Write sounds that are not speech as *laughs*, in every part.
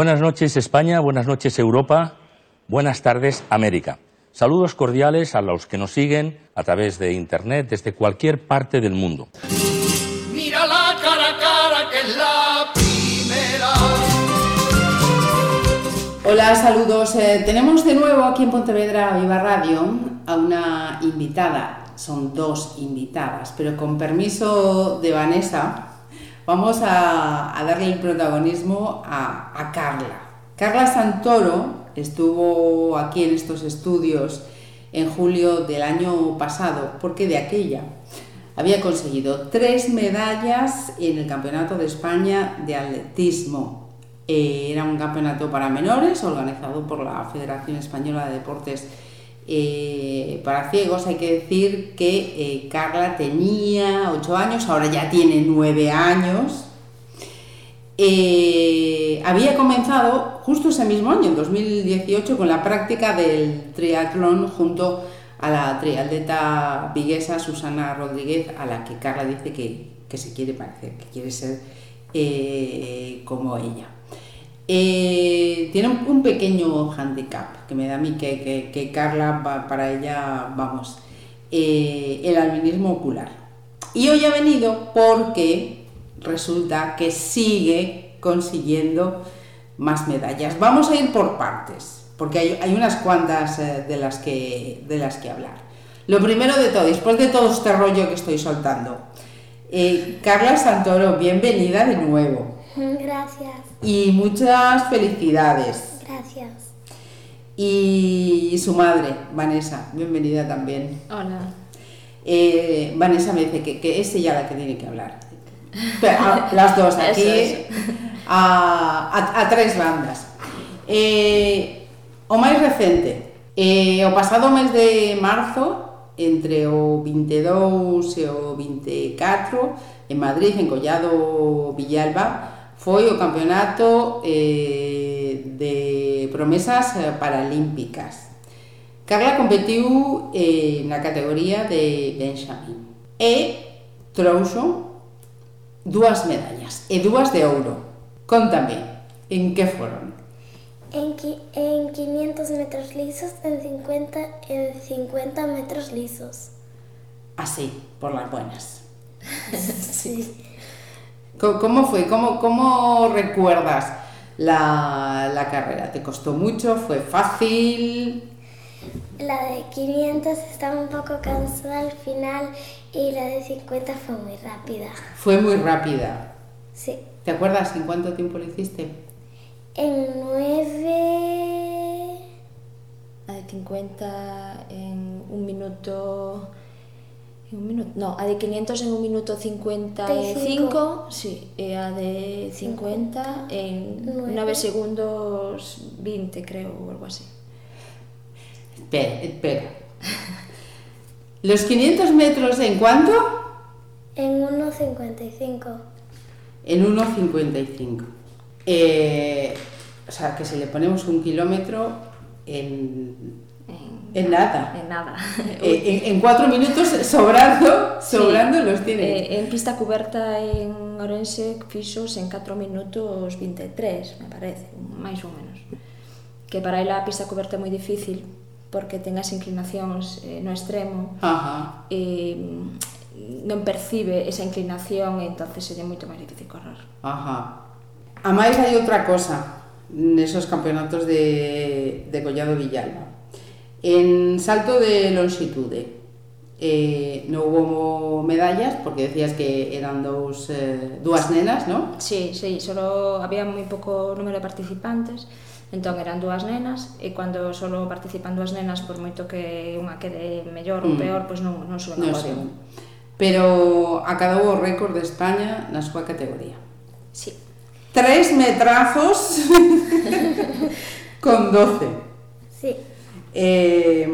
Buenas noches España, buenas noches Europa, buenas tardes América. Saludos cordiales a los que nos siguen a través de Internet desde cualquier parte del mundo. Mira la cara a cara que es la primera. Hola, saludos. Eh, tenemos de nuevo aquí en Pontevedra Viva Radio a una invitada. Son dos invitadas, pero con permiso de Vanessa, vamos a, darle el protagonismo a, a Carla. Carla Santoro estuvo aquí en estos estudios en julio del año pasado, porque de aquella había conseguido tres medallas en el Campeonato de España de Atletismo. Eh, era un campeonato para menores organizado por la Federación Española de Deportes eh, para ciegos. Hay que decir que eh, Carla tenía 8 años, ahora ya tiene 9 años. Eh, había comenzado justo ese mismo año, en 2018, con la práctica del triatlón junto a la triatleta viguesa Susana Rodríguez, a la que Carla dice que, que se quiere parecer, que quiere ser como ella. Eh, tiene un, pequeño handicap que me da a mí que, que, Carla va, para ella, vamos, eh, el albinismo ocular. Y hoy ha venido porque resulta que sigue consiguiendo más medallas. Vamos a ir por partes, porque hay, hay unas cuantas eh, de, las que, de las que hablar. Lo primero de todo, después de todo este rollo que estoy soltando, Carla Santoro, bienvenida de nuevo. Gracias. Y muchas felicidades. Gracias. Y su madre, Vanessa, bienvenida también. Hola. Eh, Vanessa me dice que, que es ella la que tiene que hablar. *laughs* Pero, a, las dos, aquí es. a, a, a, tres bandas. Eh, o máis recente, eh, o pasado mes de marzo, entre o 22 e o 24, en Madrid, en Collado Villalba, foi o campeonato eh, de promesas paralímpicas. Carla competiu eh, na categoría de Benjamín e trouxo dúas medallas e dúas de ouro. Contame, en que foron? En, en 500 metros lisos, en 50, en 50 metros lisos. Así, por las buenas. *laughs* sí. ¿Cómo fue? ¿Cómo, cómo recuerdas la, la carrera? ¿Te costó mucho? ¿Fue fácil? La de 500 estaba un poco cansada al final y la de 50 fue muy rápida. Fue muy rápida. Sí. ¿Te acuerdas en cuánto tiempo lo hiciste? En 9... La de 50 en un minuto... En un minuto, no, a de 500 en un minuto 55, sí, e a de 50 en 9, 9 segundos 20, creo, ou algo así. Espera, espera. ¿Los 500 metros en cuánto? En 1,55. En 1,55. Eh, o sea, que si le ponemos un kilómetro en, en, en nada. En nada. Eh, en, en, cuatro minutos sobrando, sobrando sí. los eh, tiene. en pista cubierta en Orense fixos en 4 minutos 23, me parece, máis ou menos. Que para ela a pista cubierta é moi difícil porque ten as inclinacións eh, no extremo. Ajá. E mm, non percibe esa inclinación, entonces sería moito máis difícil correr. Ajá. A máis hai outra cosa nesos campeonatos de, de Collado Villalba En salto de longitude eh, non hubo medallas porque decías que eran dous eh, dúas nenas, non? Sí, sí, solo había moi pouco número de participantes. Entón eran dúas nenas e cando solo participan dúas nenas por moito que unha quede mellor ou mm. peor, pois non non suben non ao podio. Pero acabou o récord de España na súa categoría. Sí. Tres metrazos *laughs* con 12. Sí eh,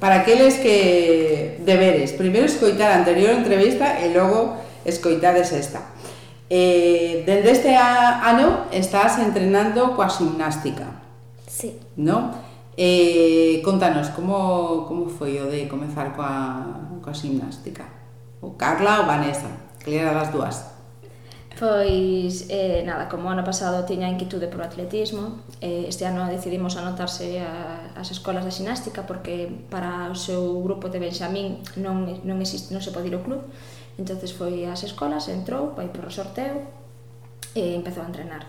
para aqueles que deberes, primeiro escoitar a anterior entrevista e logo escoitades esta. Eh, dende este ano estás entrenando coa gimnástica. Sí. Non? Eh, contanos, como, como foi o de comenzar coa, coa gimnástica? O Carla ou Vanessa? Que era das dúas? Pois, eh, nada, como ano pasado tiña inquietude polo atletismo, eh, este ano decidimos anotarse a, as escolas de xinástica porque para o seu grupo de Benxamín non, non, existe, non se pode ir ao club, entonces foi ás escolas, entrou, vai por o sorteo e empezou a entrenar.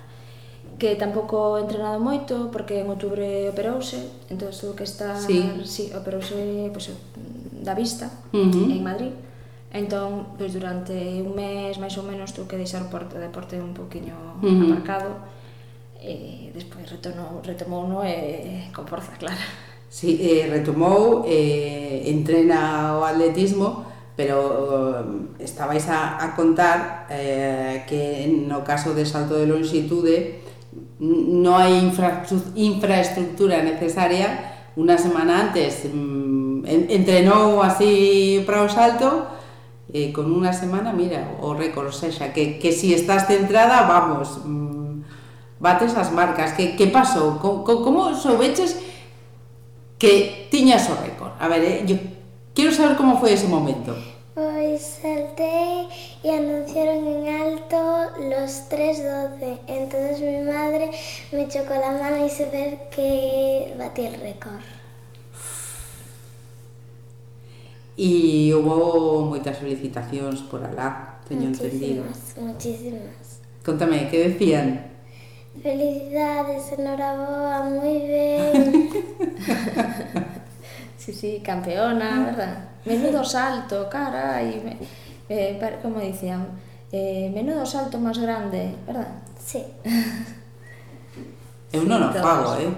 Que tampouco he entrenado moito porque en outubro operouse, entón tuve que estar... Sí. sí operouse pues, da vista uh -huh. en Madrid Entón, pois durante un mes, máis ou menos, tuve que deixar o porto, deporte un poquinho uh -huh. aparcado e despois retornou, retomou no e con forza, claro. Sí, eh, retomou, eh, entrena o atletismo, pero eh, estabais a, a contar eh, que no caso de salto de longitude no hai infra, infraestructura necesaria. Unha semana antes mm, entrenou así para o salto, eh, con unha semana, mira, o récord, o sexa, que, que si estás centrada, vamos, mm, bates as marcas. Que, que pasou? Como, como soubeches que tiñas o récord? A ver, eh, yo quero saber como foi ese momento. Pois saltei e anunciaron en alto los 3.12. Entonces mi madre me chocó la mano y se ver que batí el récord. E hubo moitas felicitacións por alá, teño entendido. Muchísimas, Contame, que decían? Felicidades, enhoraboa, moi ben. *laughs* sí, sí, campeona, verdad? Menudo salto, carai. me, eh, como dicían, eh, menudo salto máis grande, verdad? Sí. Eu non o fago, eh?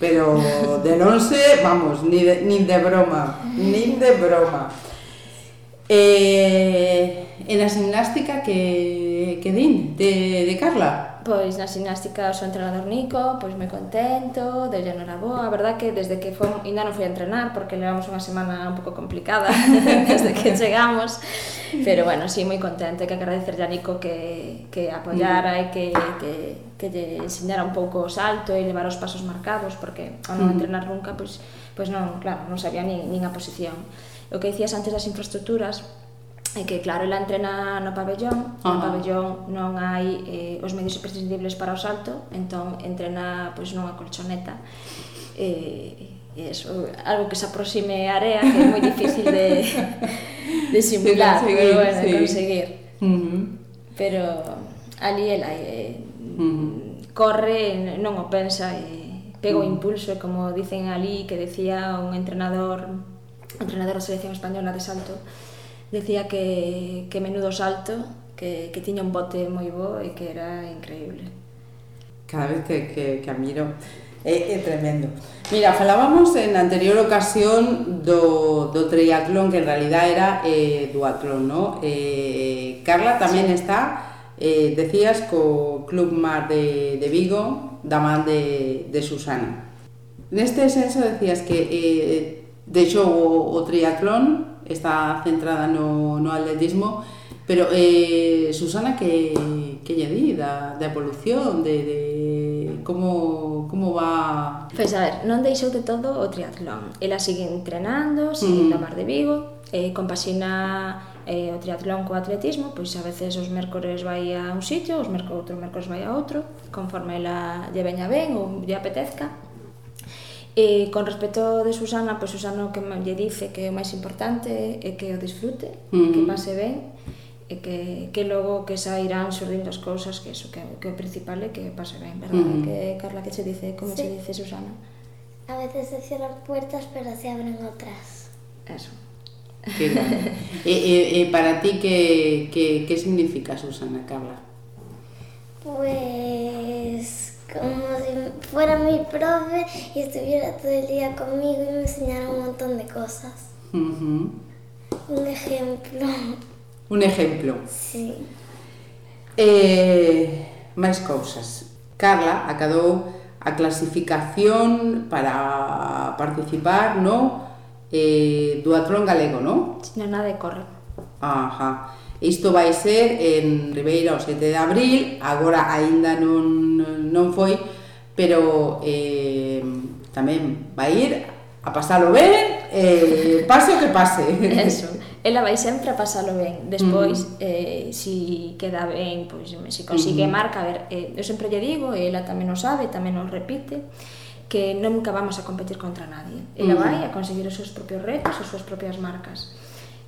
pero del 11, vamos, ni de, nin de broma, nin de broma. Eh, en a gimnástica que, que din de, de Carla, Pois na xinástica o seu entrenador Nico, pois moi contento, deulle enhoraboa, a verdad que desde que fom, ainda non fui a entrenar porque levamos unha semana un pouco complicada *laughs* desde que chegamos, pero bueno, sí, moi contento, que agradecerlle a Nico que, que apoyara e que, que, que lle enseñara un pouco o salto e levar os pasos marcados, porque ao non mm. entrenar nunca, pois, pois non, claro, non sabía nin, nin a posición. O que dicías antes das infraestructuras, é que claro, ela entrena no pabellón, uh -huh. no ah. pabellón non hai eh, os medios imprescindibles para o salto, entón entrena pois nunha colchoneta. Eh, eso, algo que se aproxime a área que é moi difícil de, *laughs* de simular, de conseguir, pero bueno, sí. conseguir. Uh -huh. Pero ali ela eh, uh -huh. corre, non o pensa, e pega o impulso, -huh. como dicen ali, que decía un entrenador, entrenador da selección española de salto, decía que, que menudo salto, que, que tiña un bote moi bo e que era increíble. Cada vez que, que, que admiro é, é tremendo. Mira, falábamos en anterior ocasión do, do triatlón, que en realidad era eh, duatlón, ¿no? Eh, Carla tamén sí. está, eh, decías, co Club Mar de, de Vigo, da man de, de Susana. Neste senso decías que eh, deixou o, o triatlón está centrada no, no atletismo, pero eh, Susana, que, que lle di da, da evolución, de, de como, como va... Pois a ver, non deixou de todo o triatlón. Ela sigue entrenando, sigue mm. Mar de Vigo, eh, compaxina eh, o triatlón co atletismo, pois a veces os mércores vai a un sitio, os mércores, outro mércores vai a outro, conforme ela lle veña ben ou lle apetezca. E con respecto de Susana, pois pues Susana o que lle dice que o máis importante é que o disfrute, mm que pase ben, e que, que logo que sairán surdindo as cousas, que eso, que, que o principal é que pase ben, verdad? Mm. Que Carla que che dice, como sí. se dice Susana? A veces se cierran puertas, pero se abren outras. Eso. Que e, e, e para ti que, que, que significa Susana, Carla? Pues como si fuera mi profe y estuviera todo el día conmigo y me enseñara un montón de cosas. Uh -huh. Un ejemplo, Un exemplo. sí. Eh, máis cousas. Carla acadou a clasificación para participar no eh, duatlón galego, non? Non nada de corre. Ajá. Isto vai ser en Ribeira o 7 de abril, agora aínda non, non foi, pero eh, tamén vai ir a pasalo ben, eh, *laughs* pase o que pase. Eso. Ela vai sempre a pasalo ben. Despois, mm. eh, si queda ben, pois pues, se consigue mm. marca, a ver, eh, eu sempre lle digo, ela tamén o sabe, tamén o repite, que nunca vamos a competir contra nadie. Ela mm. vai a conseguir os seus propios retos, as súas propias marcas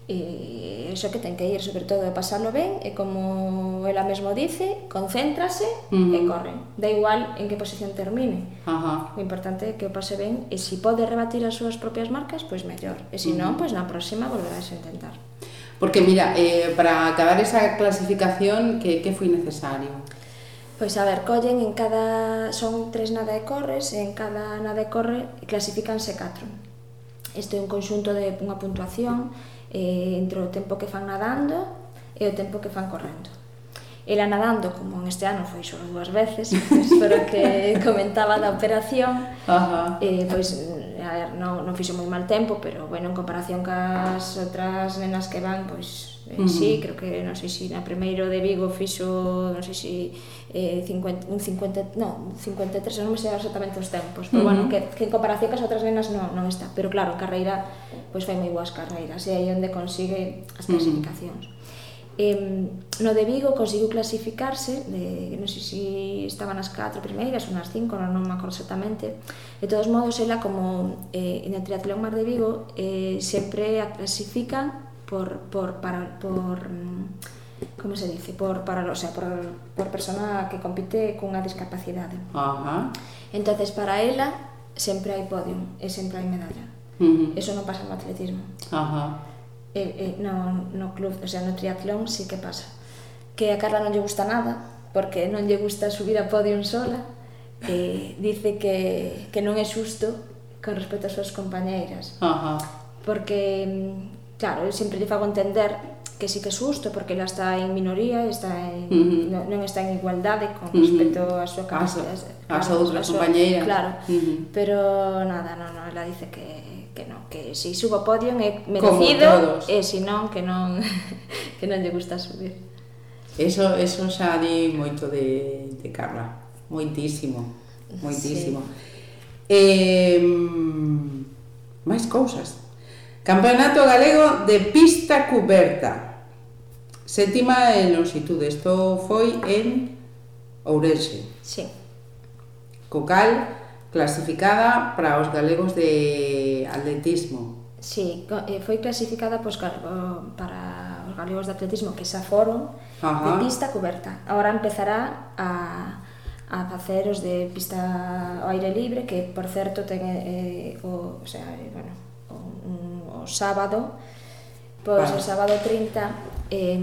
e iso que ten que ir, sobre todo, é pasarlo ben, e como ela mesmo dice, concéntrase uh -huh. e corre. Da igual en que posición termine. Uh -huh. O importante é que o pase ben, e se si pode rebatir as súas propias marcas, pois mellor. E se si uh -huh. non, pois na próxima volverás a intentar. Porque mira, eh, para acabar esa clasificación, que, que foi necesario? Pois a ver, collen en cada... son tres nada e corres, e en cada nada e corre clasificanse catro. Isto é un conxunto de unha puntuación eh, entre o tempo que fan nadando e o tempo que fan correndo. Ela nadando, como en este ano foi só dúas veces, *laughs* pero que comentaba da operación, Ajá. eh, pois a ver, non, non fixo moi mal tempo, pero bueno, en comparación cas outras nenas que van, pois eh, uh -huh. sí, creo que non sei se si na primeiro de Vigo fixo, non sei se si, eh, 50, un 50, non, 53, non me sei exactamente os tempos, pero uh -huh. bueno, que, que en comparación cas outras nenas non, non está, pero claro, carreira, pois fai moi boas carreiras, e aí onde consigue as clasificacións. Uh -huh. Eh, no de Vigo conseguiu clasificarse, de, non sei se si estaban as 4 primeiras, nas 5, non, non me acordo exactamente. De todos modos, ela como eh, en el triatlón Mar de Vigo, eh, sempre a clasifican por, por, para, por mm, como se dice, por, para, o sea, por, por persona que compite cunha discapacidade. Ajá. Entonces, para ela, sempre hai podium e sempre hai medalla. Uh -huh. Eso non pasa no atletismo. Ajá e, e no, no club, o sea, no triatlón sí que pasa que a Carla non lle gusta nada porque non lle gusta subir a podium sola e dice que, que non é xusto con respecto ás súas compañeiras Ajá. porque claro, eu sempre lle fago entender que sí que é xusto porque ela está en minoría está en, uh -huh. non, non está en igualdade con respecto á uh -huh. súa capacidade ás outras compañeiras claro, uh -huh. pero nada, non, non, ela dice que que non, que se si subo ao podio é merecido e se non que non *laughs* que non lle gusta subir. Eso, eso xa di moito de, de Carla, moitísimo, moitísimo. Sí. Eh, máis cousas. Campeonato Galego de Pista Cuberta. Sétima en longitude. Isto foi en Ourense. Sí. Cocal clasificada para os galegos de atletismo. Sí, eh, foi clasificada pois, para os galegos de atletismo que xa foron Ajá. de pista coberta. Agora empezará a, a facer os de pista ao aire libre, que por certo ten eh, o, o, sea, eh, bueno, o, o sábado, pois vale. o sábado 30 eh,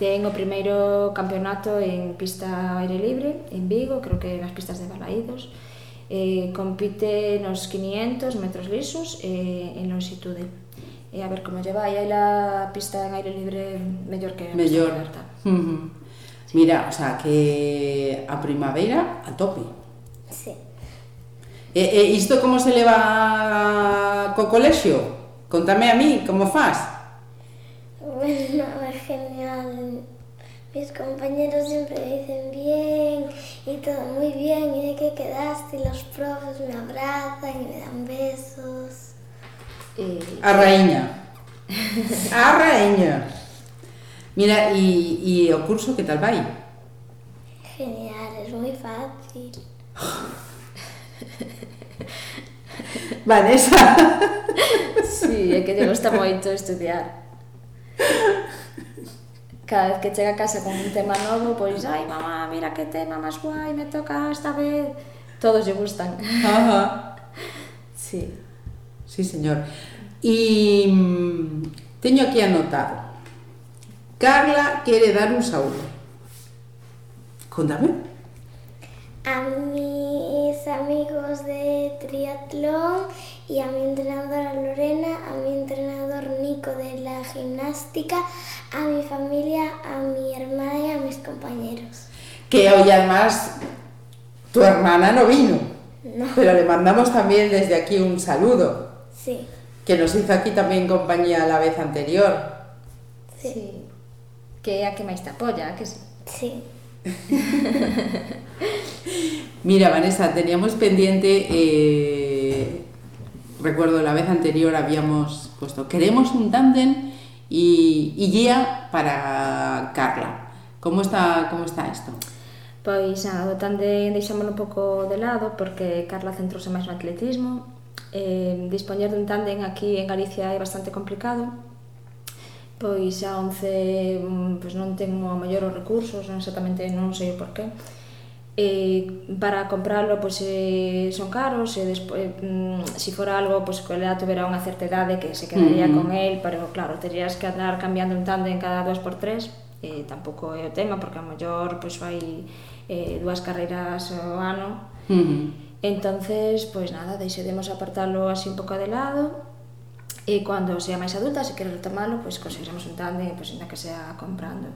ten o primeiro campeonato en pista ao aire libre en Vigo, creo que nas pistas de Balaídos eh, compite nos 500 metros lisos eh, en longitude. E eh, a ver como lle vai, aí la pista en aire libre mellor que a mellor. pista en uh -huh. sí. Mira, o sea, que a primavera a tope. Sí. E, e isto como se leva co colexio? Contame a mí, como faz? Bueno, é genial. Mis compañeros siempre dicen bien y todo muy bien y de qué quedaste y los profes me abrazan y me dan besos. Eh, a raíña. A raíña. Mira, y, y o curso que tal vai? Genial, es muy fácil. Vanessa. sí, é que te gusta moito estudiar cada vez que chega a casa con un tema novo, pois, ai, mamá, mira que tema máis guai, me toca esta vez. Todos lle gustan. Ajá. *laughs* sí. Sí, señor. E mm, teño aquí anotado. Carla quere dar un saúdo. Contame. A mis amigos de triatlón y a mi entrenadora Lorena, a mi entrenador Nico de la gimnástica, a mi familia, a mi hermana y a mis compañeros. Que hoy además tu hermana no vino, no. pero le mandamos también desde aquí un saludo. Sí. Que nos hizo aquí también compañía la vez anterior. Sí. sí. Que a que máis te apoya, que sí. Sí. *laughs* Mira, Vanessa, teníamos pendiente, eh, recuerdo la vez anterior habíamos puesto, queremos un tándem y, y, guía para Carla. ¿Cómo está, cómo está esto? Pois, nada, o tándem deixámoslo un pouco de lado porque Carla centrouse máis no atletismo. Eh, dispoñer dun tándem aquí en Galicia é bastante complicado, pois a 11 mm, pois non ten o maior os recursos, non exactamente non sei o porqué. qué eh, para comprarlo pois eh, son caros eh, e despois eh, mm, si fora algo pois que ela tuvera unha certa edade que se quedaría mm. con el, pero claro, terías que andar cambiando un tándem cada dos por tres, eh, tampouco é o tema porque a mellor pois vai eh, dúas carreiras ao ano. Mm. Entonces, pois nada, deixaremos apartarlo así un pouco de lado e cando sea máis adulta, se quere retomarlo, pois conseguiremos un tándem, pois ainda que sea comprando.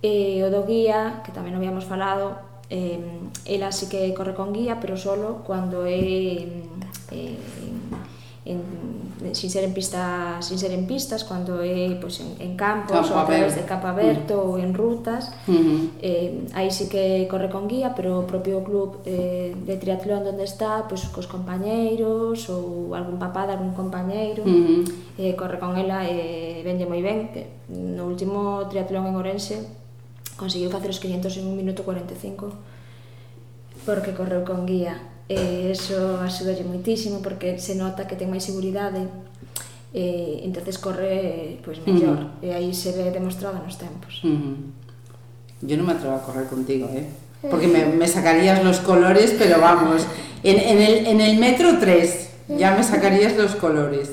Eh, e o do guía, que tamén non habíamos falado, eh, ela sí que corre con guía, pero solo cuando é eh, en, sin ser en pistas, sin ser en pistas, cuando é pois pues, en, en campos campo ou a través de campo aberto mm. ou en rutas. Uh -huh. eh, aí sí que corre con guía, pero o propio club eh, de triatlón onde está, pois pues, cos compañeiros ou algún papá de algún compañeiro, uh -huh. eh, corre con ela e eh, vende moi ben, que no último triatlón en Ourense conseguiu facer os 500 en 1 minuto 45 porque correu con guía e eso axudalle moitísimo porque se nota que ten máis seguridade e entonces corre pois mellor e aí se ve demostrado nos tempos. Ujú. Yo no me atrevo a correr contigo, ¿eh? Porque me, me sacarías los colores, pero vamos, en, en el, en el metro 3 ya me sacarías los colores.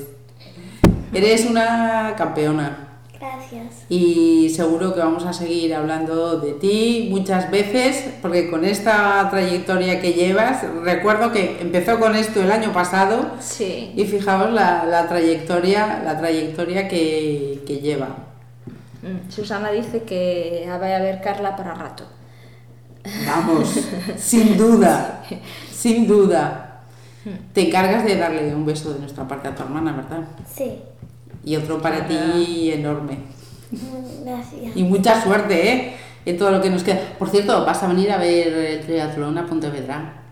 Eres una campeona Gracias. y seguro que vamos a seguir hablando de ti muchas veces, porque con esta trayectoria que llevas, recuerdo que empezó con esto el año pasado Sí. y fijaos la, la trayectoria, la trayectoria que, que lleva. Mm, Susana dice que vai a ver Carla para rato. Vamos, sin duda, *laughs* sin duda. Te encargas de darle un beso de nuestra parte a tu hermana, ¿verdad? Sí. Y otro para ti enorme. Mm, Gracias. Y mucha suerte, ¿eh? En todo lo que nos queda. Por cierto, ¿vas a venir a ver el triatlón a Pontevedra?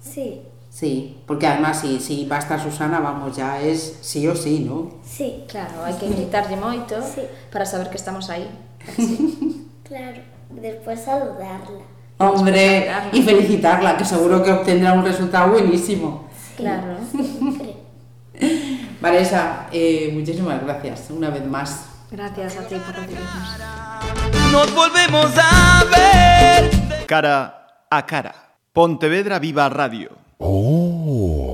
Sí. Sí, porque además si, si va a estar Susana, vamos, ya es sí o sí, ¿no? Sí. Claro, hai que invitarlle moito Sí. para saber que estamos aí. Claro. Después saludarla. Hombre, y felicitarla, que seguro que obtendrá un resultado buenísimo. Claro. *laughs* Vanessa, eh, muchísimas gracias una vez más. Gracias a ti por recibirnos. Nos volvemos a ver. Cara a cara. Pontevedra Viva Radio. Oh.